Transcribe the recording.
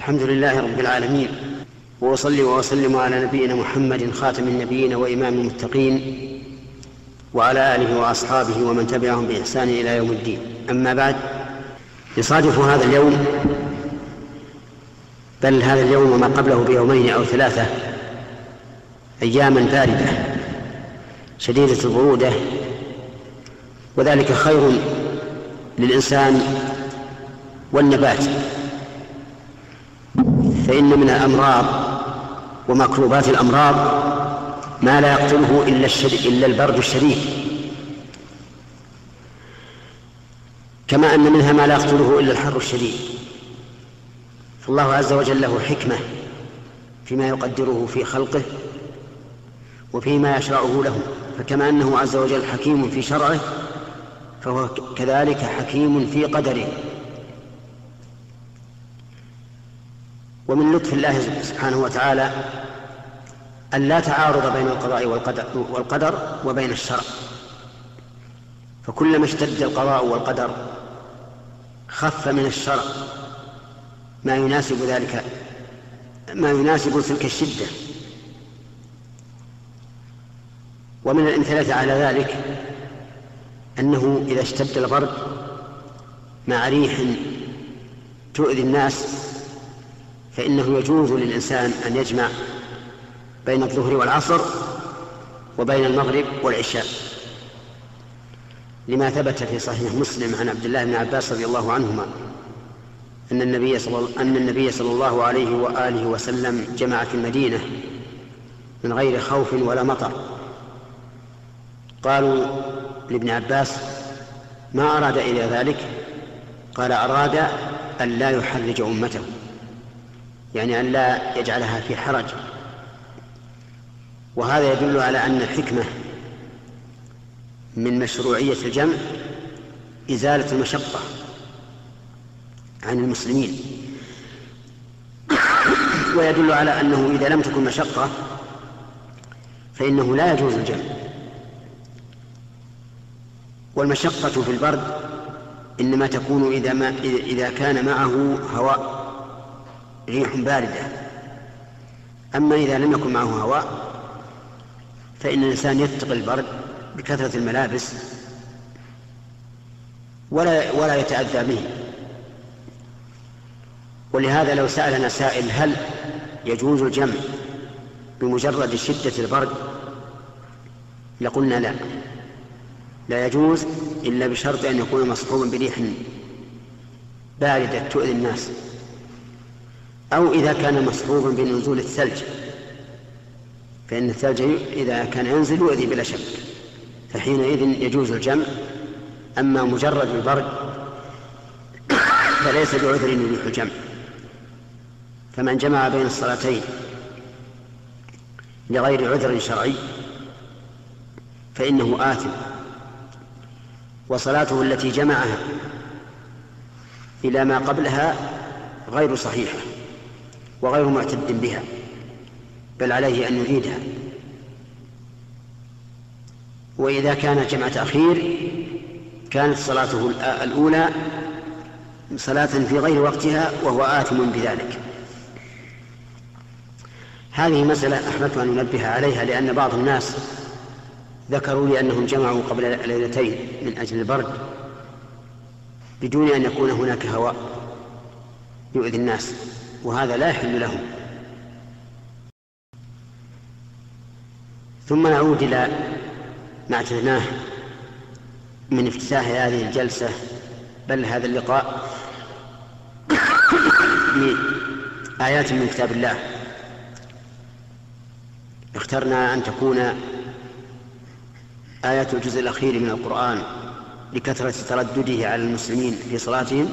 الحمد لله رب العالمين وأصلي وأسلم على نبينا محمد خاتم النبيين وإمام المتقين وعلى آله وأصحابه ومن تبعهم بإحسان إلى يوم الدين. أما بعد يصادف هذا اليوم بل هذا اليوم وما قبله بيومين أو ثلاثة أياما باردة شديدة البرودة وذلك خير للإنسان والنبات. فإن من الأمراض ومكروبات الأمراض ما لا يقتله إلا, إلا البرد الشديد. كما أن منها ما لا يقتله إلا الحر الشديد. فالله عز وجل له حكمة فيما يقدره في خلقه وفيما يشرعه له. فكما أنه عز وجل حكيم في شرعه فهو كذلك حكيم في قدره. ومن لطف الله سبحانه وتعالى أن لا تعارض بين القضاء والقدر, والقدر وبين الشرع. فكلما اشتد القضاء والقدر خف من الشرع ما يناسب ذلك ما يناسب تلك الشدة. ومن الأمثلة على ذلك أنه إذا اشتد البرد مع ريح تؤذي الناس فإنه يجوز للإنسان أن يجمع بين الظهر والعصر وبين المغرب والعشاء. لما ثبت في صحيح مسلم عن عبد الله بن عباس رضي الله عنهما أن النبي صلى أن النبي صلى الله عليه وآله وسلم جمع في المدينة من غير خوف ولا مطر. قالوا لابن عباس ما أراد إلى ذلك؟ قال أراد أن لا يحرج أمته. يعني أن لا يجعلها في حرج. وهذا يدل على أن الحكمة من مشروعية الجمع إزالة المشقة عن المسلمين. ويدل على أنه إذا لم تكن مشقة فإنه لا يجوز الجمع. والمشقة في البرد إنما تكون إذا, ما إذا كان معه هواء. ريح باردة. أما إذا لم يكن معه هواء فإن الإنسان يتقي البرد بكثرة الملابس ولا ولا يتأذى به. ولهذا لو سألنا سائل هل يجوز الجمع بمجرد شدة البرد؟ لقلنا لا. لا يجوز إلا بشرط أن يكون مصحوبا بريح باردة تؤذي الناس. أو إذا كان مصحوبا بنزول الثلج. فإن الثلج إذا كان ينزل يؤذي بلا شك. فحينئذ يجوز الجمع. أما مجرد البرد فليس بعذر يبيح الجمع. فمن جمع بين الصلاتين لغير عذر شرعي فإنه آثم. وصلاته التي جمعها إلى ما قبلها غير صحيحة. وغير معتد بها بل عليه أن يعيدها. وإذا كان جمع تأخير كانت صلاته الأولى صلاة في غير وقتها وهو آثم بذلك. هذه مسألة أحببت أن أنبه عليها لأن بعض الناس ذكروا لي أنهم جمعوا قبل ليلتين من أجل البرد بدون أن يكون هناك هواء يؤذي الناس. وهذا لا يحل لهم ثم نعود إلى ما أعتدناه من افتتاح هذه الجلسة بل هذا اللقاء بآيات من كتاب الله. اخترنا أن تكون آيات الجزء الأخير من القرآن لكثرة تردده على المسلمين في صلاتهم.